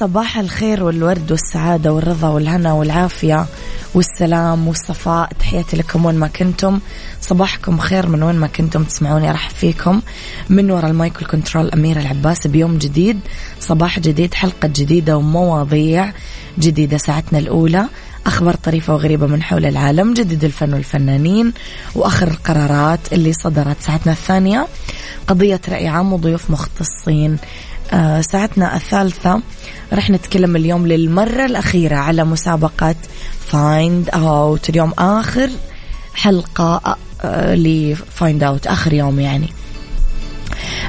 صباح الخير والورد والسعادة والرضا والهنا والعافية والسلام والصفاء. تحياتي لكم وين ما كنتم. صباحكم خير من وين ما كنتم تسمعوني أرحب فيكم. من وراء ال mic وال control أميرة العباس. بيوم جديد صباح جديد حلقة جديدة ومواضيع جديدة ساعتنا الأولى. أخبار طريفة وغريبة من حول العالم جديد الفن والفنانين وآخر القرارات اللي صدرت ساعتنا الثانية. قضية رأي عام وضيوف مختصين. آه ساعتنا الثالثة رح نتكلم اليوم للمرة الأخيرة على مسابقة Find Out اليوم آخر حلقة آه ل Find Out آخر يوم يعني.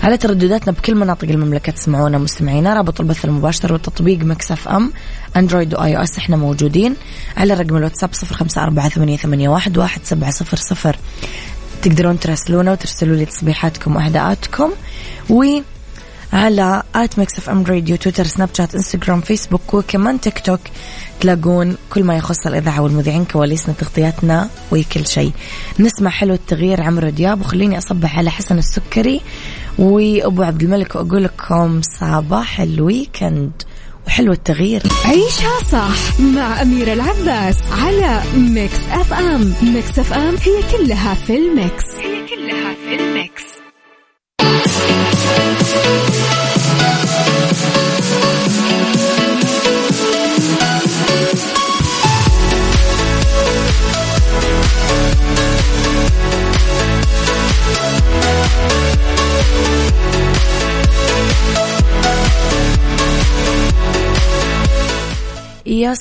على تردداتنا بكل مناطق المملكة تسمعونا مستمعينا. رابط البث المباشر وتطبيق Mix FM. أندرويد و iOS إحنا موجودين. على رقم الواتساب صفر خمسة أربعة ثمانية واحد واحد سبعة صفر صفر. تقدرون تراسلونا وترسلوا لي تصبيحاتكم وأهداءاتكم. و على at Mix FM Radio تويتر سناب شات إنستغرام فيسبوك وكمان تيك توك. تلاقون كل ما يخص الإذاعة والمذيعين كواليسنا تغطياتنا وكل شيء. نسمع حلو التغيير عمرو دياب وخليني أصبح على حسن السكري. وأبو عبد الملك وأقول لكم صباح ال weekend وحلو التغيير. عيشها صح مع أميرة العباس على Mix FM. Mix FM هي كلها في ال mix. هي كلها في الميكس.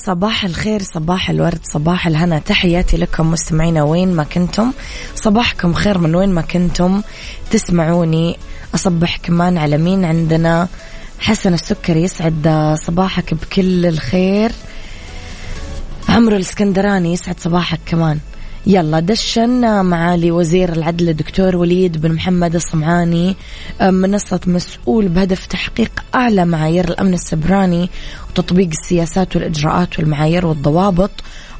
صباح الخير صباح الورد صباح الهنا. تحياتي لكم مستمعينا وين ما كنتم. صباحكم خير من وين ما كنتم. تسمعوني أصبح كمان على مين عندنا؟ حسن السكري يسعد صباحك بكل الخير. عمرو الاسكندراني يسعد صباحك كمان. يلا دشن معالي وزير العدل الدكتور وليد بن محمد الصمعاني منصة مسؤول بهدف تحقيق أعلى معايير الأمن السبراني وتطبيق السياسات والإجراءات والمعايير والضوابط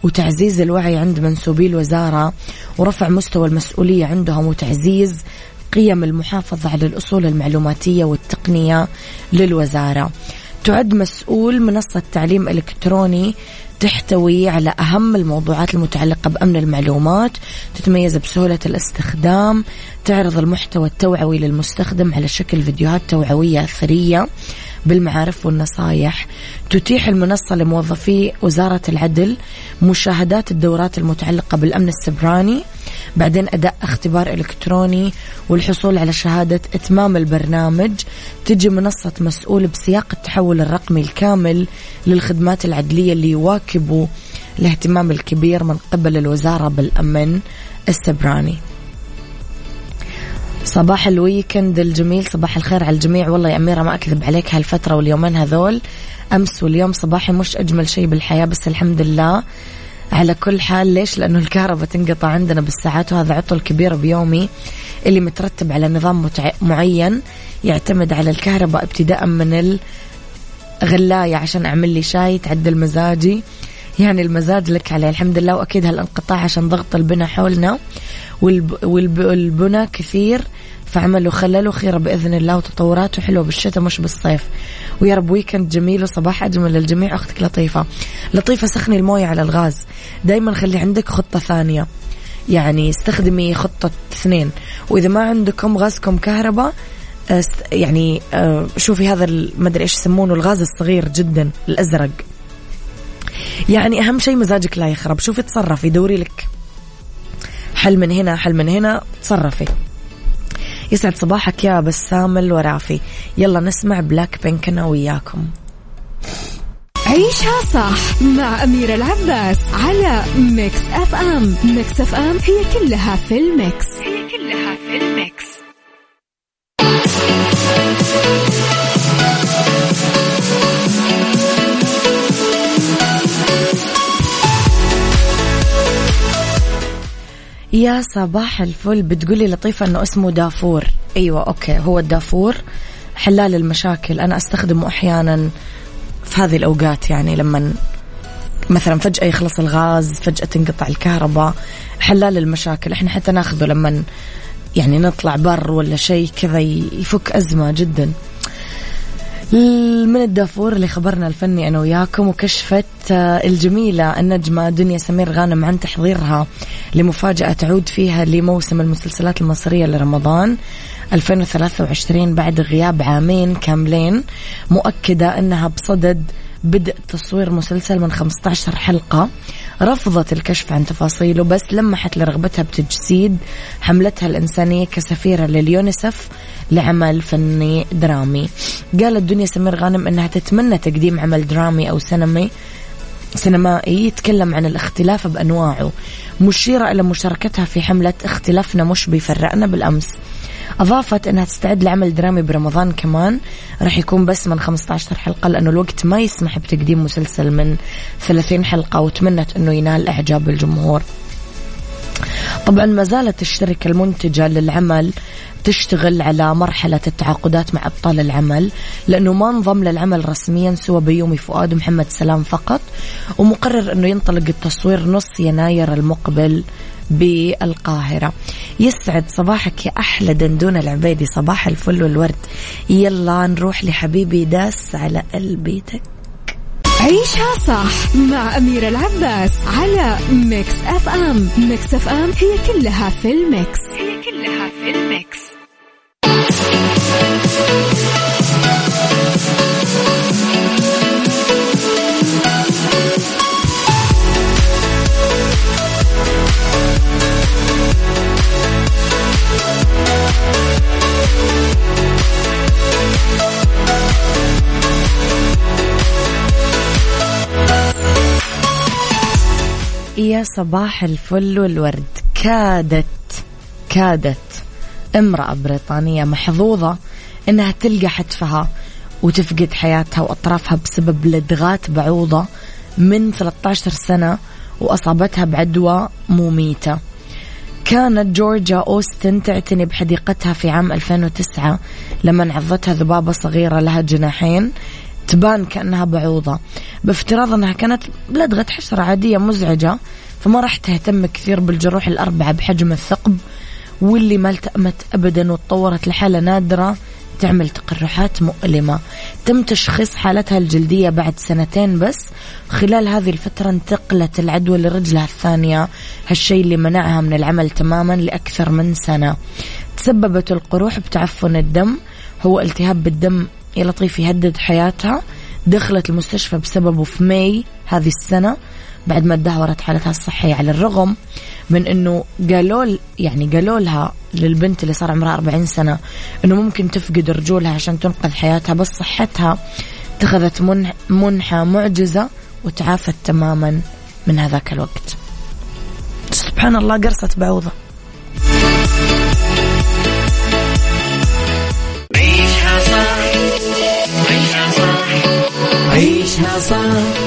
وتعزيز الوعي عند منسوبي الوزارة ورفع مستوى المسؤولية عندهم وتعزيز قيم المحافظة على الأصول المعلوماتية والتقنية للوزارة. تعد مسؤول منصة تعليم إلكتروني تحتوي على أهم الموضوعات المتعلقة بأمن المعلومات تتميز بسهولة الاستخدام تعرض المحتوى التوعوي للمستخدم على شكل فيديوهات توعوية أثرية بالمعارف والنصايح تتيح المنصة لموظفي وزارة العدل مشاهدات الدورات المتعلقة بالأمن السبراني بعدين أداء اختبار إلكتروني والحصول على شهادة إتمام البرنامج تجي منصة مسؤول بسياق التحول الرقمي الكامل للخدمات العدلية اللي يواكبوا الاهتمام الكبير من قبل الوزارة بالأمن السبراني. صباح الويكند الجميل صباح الخير على الجميع. والله يا أميرة ما أكذب عليك هالفترة واليومين هذول أمس واليوم صباحي مش أجمل شيء بالحياة بس الحمد لله على كل حال. ليش؟ لأنه الكهرباء تنقطع عندنا بالساعات وهذا عطل كبير بيومي اللي مترتب على نظام متع... معين يعتمد على الكهرباء ابتداء من الغلاية عشان أعمل لي شاي تعدل مزاجي. يعني المزاج لك عليه. الحمد لله وأكيد هالانقطاع عشان ضغط البنى حولنا والب... والب... والبنى كثير فعملوا خللوا خيرة بإذن الله وتطوراته حلوة بالشتاء مش بالصيف. ويا رب ويكند جميل وصباح أجمل للجميع. أختك لطيفة. لطيفة سخني الموية على الغاز. دايما خلي عندك خطة ثانية. يعني استخدمي خطة اثنين. وإذا ما عندكم غازكم كهرباء يعني آه، شوفي هذا ما أدري إيش يسمونه الغاز الصغير جدا الأزرق. يعني أهم شيء مزاجك لا يخرب. شوفي تصرفي. دوري لك. حل من هنا حل من هنا تصرفي. يسعد صباحك يا بسام الورافي. يلا نسمع بلاك بينك أنا وياكم. عيشها صح مع أميرة العباس على Mix FM Mix FM هي كلها في ال mix. هي كلها في ال mix. يا صباح الفل. بتقولي لطيفة إنه اسمه دافور. أيوه أوكي هو الدافور. حلال المشاكل. أنا أستخدمه أحيانا في هذه الأوقات يعني لما مثلا فجأة يخلص الغاز فجأة تنقطع الكهرباء. حلال المشاكل. إحنا حتى ناخذه لما يعني نطلع بر ولا شيء كذا يفك أزمة جدا. من الدافور اللي خبرنا الفني أنا وياكم وكشفت آه، الجميلة النجمة دنيا سمير غانم عن تحضيرها لمفاجأة تعود فيها لموسم المسلسلات المصرية لرمضان 2023 بعد غياب عامين كاملين مؤكدة أنها بصدد بدء تصوير مسلسل من 15 حلقة. رفضت الكشف عن تفاصيله بس لمحت لرغبتها بتجسيد حملتها الإنسانية كسفيرة لليونيسف لعمل فني درامي. قالت دنيا سمير غانم أنها تتمنى تقديم عمل درامي أو سينمي سينمائي يتكلم عن الاختلاف بأنواعه. مشيرة إلى مشاركتها في حملة اختلافنا مش بيفرقنا بالأمس. أضافت أنها تستعد لعمل درامي برمضان كمان. راح يكون بس من 15 حلقة لأنه الوقت ما يسمح بتقديم مسلسل من 30 حلقة وتمنت أنه ينال إعجاب الجمهور. طبعا ما زالت الشركة المنتجة للعمل تشتغل على مرحلة التعاقدات مع أبطال العمل لأنه ما انضم للعمل رسميا سوى بيومي فؤاد ومحمد سلام فقط ومقرر أنه ينطلق التصوير نص يناير المقبل بالقاهرة. يسعد صباحك يا أحلى دندون العبيدي صباح الفل والورد. يلا نروح لحبيبي داس على قلبيتك عيشها صح مع أميرة العباس على Mix FM. Mix FM هي كلها في ال mix. هي كلها في ال mix. يا صباح الفل والورد كادت كادت امرأة بريطانية محظوظة إنها تلقى حتفها وتفقد حياتها وأطرافها بسبب لدغات بعوضة من 13 سنة وأصابتها بعدوى مميتة. كانت جورجيا أوستن تعتني بحديقتها في عام 2009 لما عضتها ذبابة صغيرة لها جناحين تبان كأنها بعوضة. بافتراض أنها كانت لدغة حشرة عادية مزعجة فما راح تهتم كثير بالجروح الأربعة بحجم الثقب واللي ما التأمت أبدا وتطورت لحالة نادرة. تعمل تقرحات مؤلمة. تم تشخيص حالتها الجلدية بعد سنتين بس. خلال هذه الفترة انتقلت العدوى لرجلها الثانية. هالشيء اللي منعها من العمل تماما لأكثر من سنة. تسببت القروح بتعفن الدم. هو التهاب بالدم يا لطيف يهدد حياتها. دخلت المستشفى بسببه في ماي هذه السنة. بعد ما تدهورت حالتها الصحية على الرغم من إنه قالوا يعني قالوا لها للبنت اللي صار عمرها 40 سنة إنه ممكن تفقد رجولها عشان تنقذ حياتها بس صحتها اتخذت منحة معجزة وتعافت تماما من هذاك الوقت. سبحان الله قرصة بعوضة. عيشها صح. عيشها صح.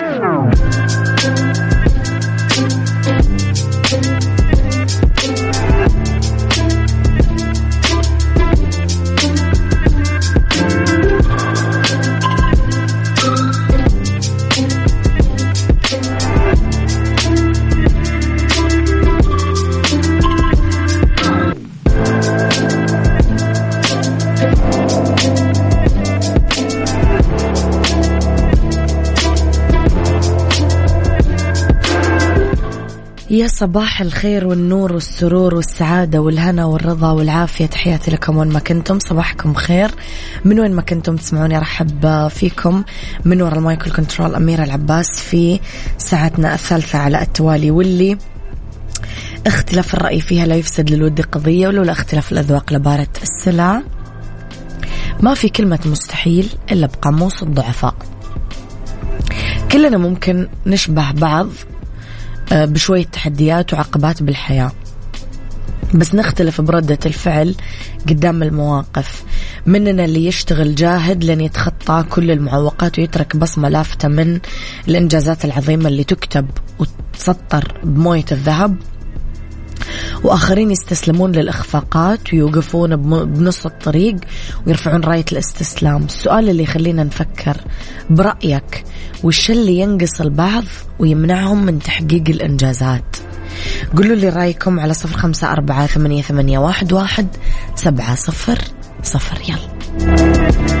يا صباح الخير والنور والسرور والسعادة والهنا والرضا والعافية. تحياتي لكم وين ما كنتم صباحكم خير. من وين ما كنتم تسمعوني رحب فيكم. من وراء ال mic وال control أميرة العباس في ساعتنا الثالثة على التوالي واللي اختلاف الرأي فيها لا يفسد للود قضية ولولا اختلاف الأذواق لبارت السلع. ما في كلمة مستحيل إلا بقاموس الضعفاء. كلنا ممكن نشبه بعض بشوية تحديات وعقبات بالحياة. بس نختلف بردة الفعل قدام المواقف. مننا اللي يشتغل جاهد لن يتخطى كل المعوقات ويترك بصمة لافتة من الإنجازات العظيمة اللي تكتب وتسطر بموية الذهب. وآخرين يستسلمون للإخفاقات ويوقفون بنص الطريق ويرفعون راية الاستسلام. السؤال اللي يخلينا نفكر برأيك وش اللي ينقص البعض ويمنعهم من تحقيق الإنجازات؟ قولوا لي رأيكم على صفر خمسة أربعة ثمانية, ثمانية واحد, واحد سبعة صفر صفر. يلا.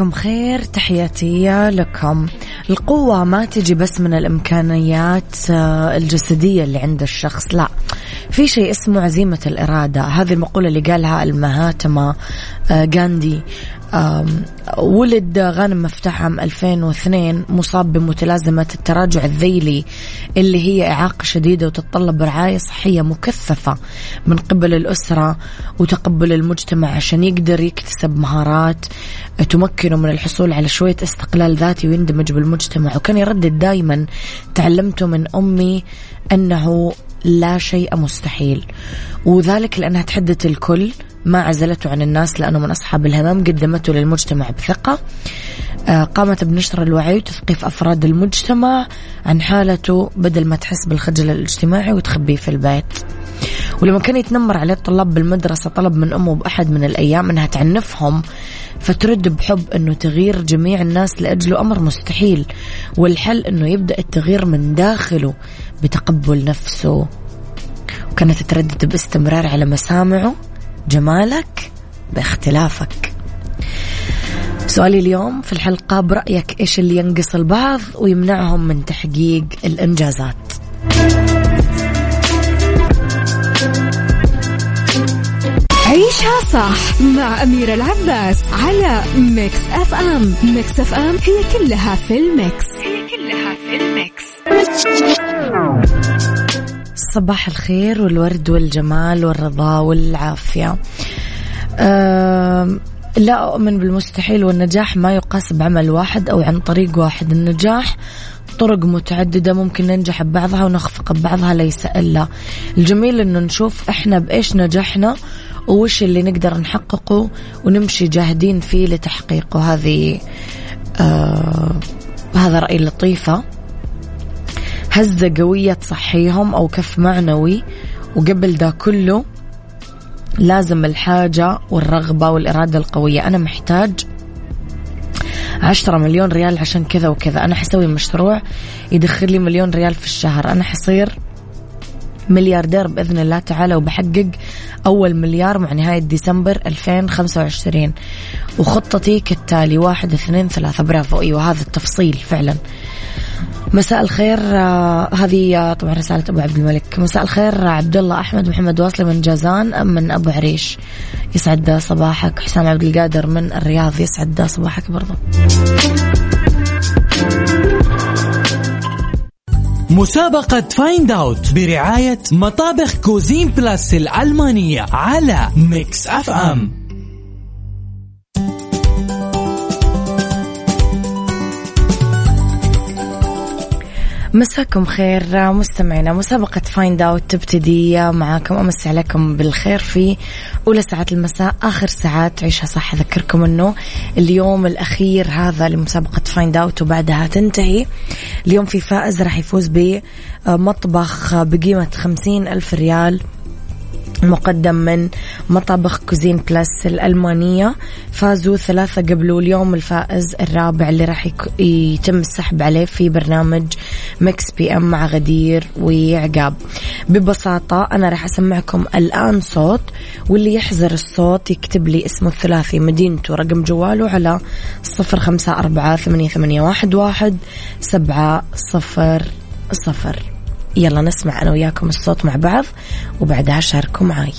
صباحكم خير تحياتي لكم. القوة ما تجي بس من الإمكانيات آه، الجسدية اللي عند الشخص لا. في شيء اسمه عزيمة الإرادة. هذه المقولة اللي قالها المهاتما غاندي. ولد غانم مفتاح عام 2002 مصاب بمتلازمة التراجع الذيلي اللي هي إعاقة شديدة وتتطلب رعاية صحية مكثفة من قبل الأسرة وتقبل المجتمع عشان يقدر يكتسب مهارات تمكنه من الحصول على شوية استقلال ذاتي ويندمج بالمجتمع. وكان يردد دائما تعلمت من أمي أنه لا شيء مستحيل. وذلك لأنها تحدث الكل ما عزلته عن الناس لأنه من أصحاب الهمم قدمته للمجتمع بثقة. آه، قامت بنشر الوعي وتثقيف أفراد المجتمع عن حالته بدل ما تحس بالخجل الاجتماعي وتخبيه في البيت. ولما كان يتنمر عليه الطلاب بالمدرسة طلب من أمه بأحد من الأيام أنها تعنفهم فترد بحب أنه تغيير جميع الناس لأجله أمر مستحيل. والحل أنه يبدأ التغيير من داخله. بتقبل نفسه. وكانت تردد باستمرار على مسامعه. جمالك باختلافك. سؤالي اليوم في الحلقة برأيك إيش اللي ينقص البعض ويمنعهم من تحقيق الإنجازات؟ عيشها صح مع أميرة العباس على Mix FM Mix FM هي كلها في ال mix. هي كلها في ال mix. صباح الخير والورد والجمال والرضا والعافية. لا أؤمن بالمستحيل والنجاح ما يقاس بعمل واحد أو عن طريق واحد. النجاح طرق متعددة ممكن ننجح ببعضها ونخفق ببعضها ليس إلا. الجميل أنه نشوف إحنا بإيش نجحنا وش اللي نقدر نحققه ونمشي جاهدين فيه لتحقيقه. هذه آه هذا رأي لطيفة هزة قوية تصحيهم أو كف معنوي. وقبل ده كله لازم الحاجة والرغبة والإرادة القوية. أنا محتاج عشرة مليون ريال عشان كذا وكذا. أنا حسوي مشروع يدخل لي مليون ريال في الشهر. أنا حصير ملياردير بإذن الله تعالى وبحقق أول مليار مع نهاية ديسمبر 2025 وخطتي كالتالي واحد اثنين ثلاثة. برافو. أيوة هذا التفصيل فعلا. مساء الخير آه هذه آه، طبعا رسالة أبو عبد الملك. مساء الخير آه، عبد الله أحمد محمد واصلي من جازان من أبو عريش. يسعد صباحك. حسام عبد القادر من الرياض يسعد صباحك برضو. مسابقة Find Out برعاية مطابخ Cuisine Plus الألمانية على Mix FM مساكم خير مستمعينا. مسابقة Find Out تبتدي. معاكم امسي عليكم بالخير في أولى ساعات المساء آخر ساعات عيشها صح. أذكركم إنه اليوم الأخير هذا لمسابقة Find Out وبعدها تنتهي. اليوم في فائز راح يفوز بمطبخ بقيمة خمسين ألف ريال. مقدم من مطابخ Cuisine Plus الألمانية. فازوا ثلاثة قبله اليوم الفائز الرابع اللي راح يتم السحب عليه في برنامج Mix PM مع غدير وعقاب. ببساطة أنا راح أسمعكم الآن صوت واللي يحزر الصوت يكتب لي اسمه الثلاثي. مدينته رقم جواله على صفر خمسة أربعة ثمانية, واحد سبعة صفر صفر. يلا نسمع أنا وياكم الصوت مع بعض وبعدها شاركوا معاي.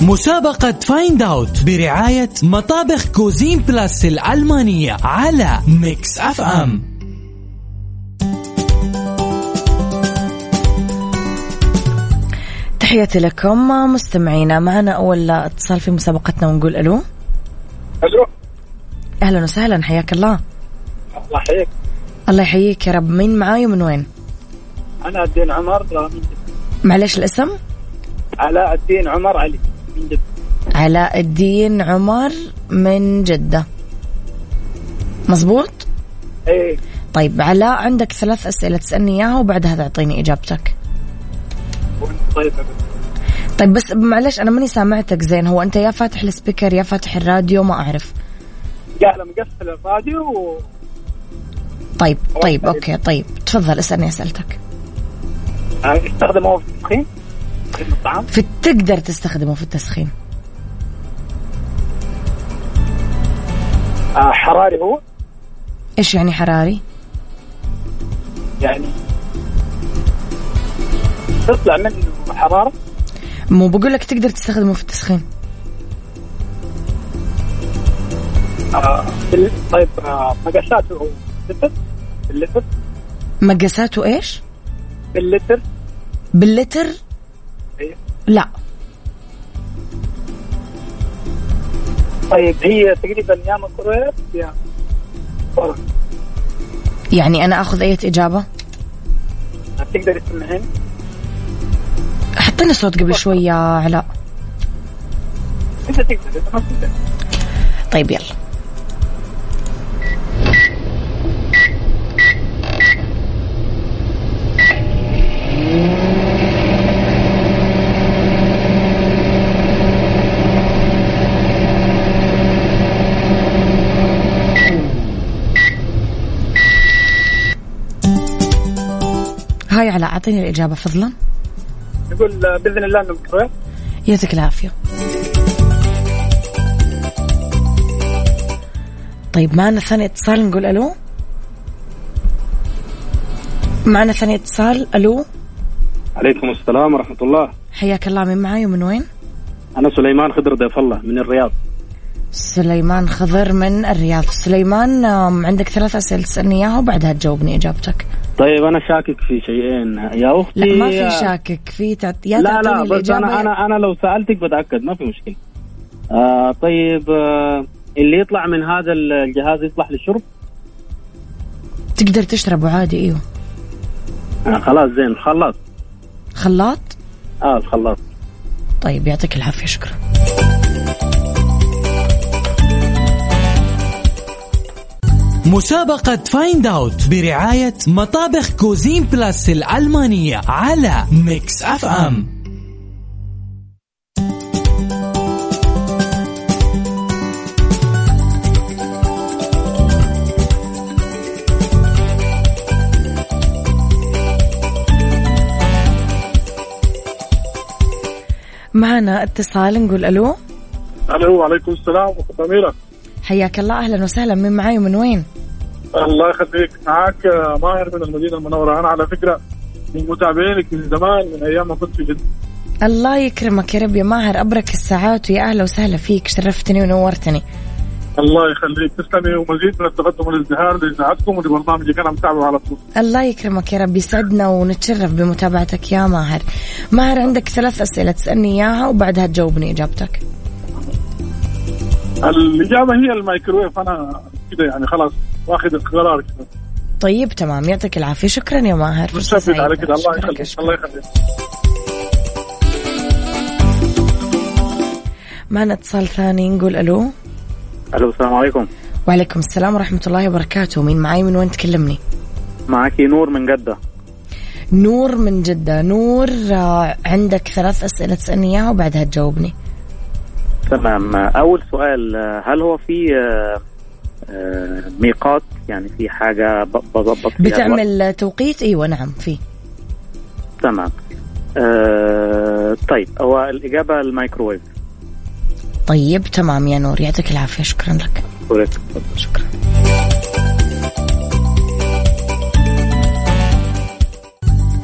مسابقة Find Out برعاية مطابخ Cuisine Plus الألمانية على Mix FM تحياتي لكم مستمعينا معنا أول اتصال في مسابقتنا ونقول ألو. ألو. أهلا وسهلا حياك الله. الله يحييك. الله يحييك يا رب. مين معاي ومن وين؟ أنا الدين عمر من معلش الاسم؟ علاء الدين عمر علي من جدة علاء الدين عمر من جدة. مزبوط؟ إيه. طيب علاء عندك ثلاث أسئلة تسألني إياها وبعدها تعطيني إجابتك. طيب. طيب بس معلش أنا ماني سامعتك زين. هو أنت يا فاتح السبيكر يا فاتح الراديو ما أعرف. لا مقفل الراديو و... طيب طيب أوكي طيب. تفضل اسألني أسئلتك. يستخدمه في التسخين؟ في الطعام؟ في تقدر تستخدمه في التسخين. آه حراري هو؟ إيش يعني حراري؟ يعني تطلع منه حراره مو بقول لك تقدر تستخدمه في التسخين آه طيب آه مقاساته لتر باللتر مقاساته إيش؟ باللتر باللتر؟ إيه لا طيب هي تقريبا يا ميكرويف يا يعني أنا آخذ أي إجابة؟ تقدر تسمعين؟ حطينا صوت قبل شوي يا علاء. طيب يلا. هاي علاء أعطيني الإجابة فضلا. نقول بإذن الله إنه ميكرويف يعطيك العافية. طيب معنا ثاني اتصال نقول ألو؟ معنا ثاني اتصال ألو؟ عليكم السلام ورحمة الله. حياك الله من معاي ومن وين؟ أنا سليمان خضر ضيف الله من الرياض. سليمان خضر من الرياض. سليمان عندك ثلاث أسئلة تسألني إياها وبعدها تجاوبني إجابتك. طيب أنا شاكك في شيئين يا أختي. لا ما في شاكك. في تعت... يا لا لا بس الإجابة أنا أنا أنا لو سألتك بتأكد ما في مشكلة. آه طيب آه اللي يطلع من هذا الجهاز يصلح للشرب؟ تقدر تشربه عادي إيوه. آه خلاص زين. خلاص خلاط؟ آه خلاص طيب يعطيك العافية شكرا. مسابقة Find Out برعاية مطابخ Cuisine Plus الألمانية على Mix FM معنا اتصال نقول ألو. ألو وعليكم السلام اخت اميره حياك الله أهلا وسهلا. من معاي ومن وين؟ الله يخليك. معك آه، ماهر من المدينة المنورة. أنا على فكرة من متابعينك من زمان من أيام ما كنت في جده الله يكرمك يا رب يا ماهر. أبرك الساعات ويا أهلا وسهلا فيك. شرفتني ونورتني. الله يخليك. تسلمي. ومزيد من التقدم والازدهار لإذاعتكم ولبرنامجك أنا متابعه على طول. الله يكرمك يا رب. يسعدنا ونتشرف بمتابعتك يا ماهر. ماهر عندك ثلاث أسئلة تسألني إياها وبعدها تجاوبني إجابتك. الإجابة هي الميكروويف أنا كده يعني خلاص واخذ القرار كده. طيب تمام. يعطيك العافية. شكرا يا ماهر. متشكر على. كده الله يخليك. الله يخليك. معنا اتصال ثاني؟ نقول ألو. ألو السلام عليكم. وعليكم السلام ورحمة الله وبركاته. مين معاي؟ من وين تكلمني؟ معك نور من جدة. نور من جدة. نور آه، عندك ثلاث أسئلة تسألني إياها وبعدها تجاوبني. تمام. أول سؤال هل هو في آه، آه، ميقات؟ يعني في حاجة بظبط فيها الوقت؟ بتعمل توقيت؟ أيوة نعم في. تمام. آه، طيب هو الإجابة الميكروويف. طيب تمام يا نور يعطيك العافية شكرا لك. شكرا.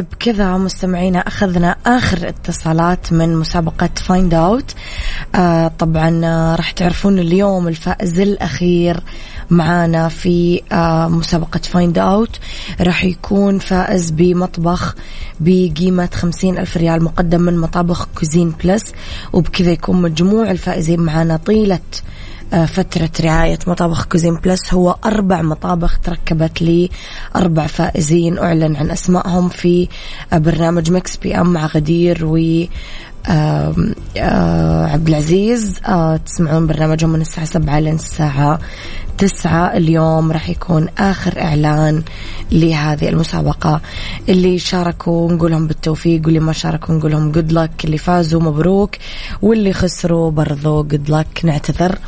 بكذا مستمعينا أخذنا آخر اتصالات من مسابقة Find Out آه طبعا آه، راح تعرفون اليوم الفائز الأخير معانا في آه مسابقة Find Out راح يكون فائز بمطبخ بقيمة خمسين ألف ريال مقدم من مطابخ Cuisine Plus وبكذا يكون مجموع الفائزين معانا طيلة فترة رعاية مطابخ Cuisine Plus. هو أربع مطابخ تركبت لي أربع فائزين أعلن عن أسمائهم في آه، برنامج Mix PM مع غدير و آه، عبد العزيز آه، تسمعون برنامجهم من الساعة سبعة لين الساعة تسعة. اليوم راح يكون آخر إعلان لهذه المسابقة. اللي شاركوا نقول لهم بالتوفيق واللي ما شاركوا نقول لهم جود لك اللي فازوا مبروك واللي خسروا برضو جود لك نعتذر.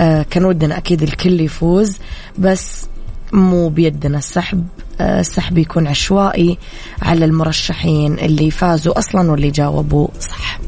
آه كان ودنا أكيد الكل يفوز بس مو بيدنا السحب. آه، السحب يكون عشوائي على المرشحين اللي فازوا أصلا واللي جاوبوا صح.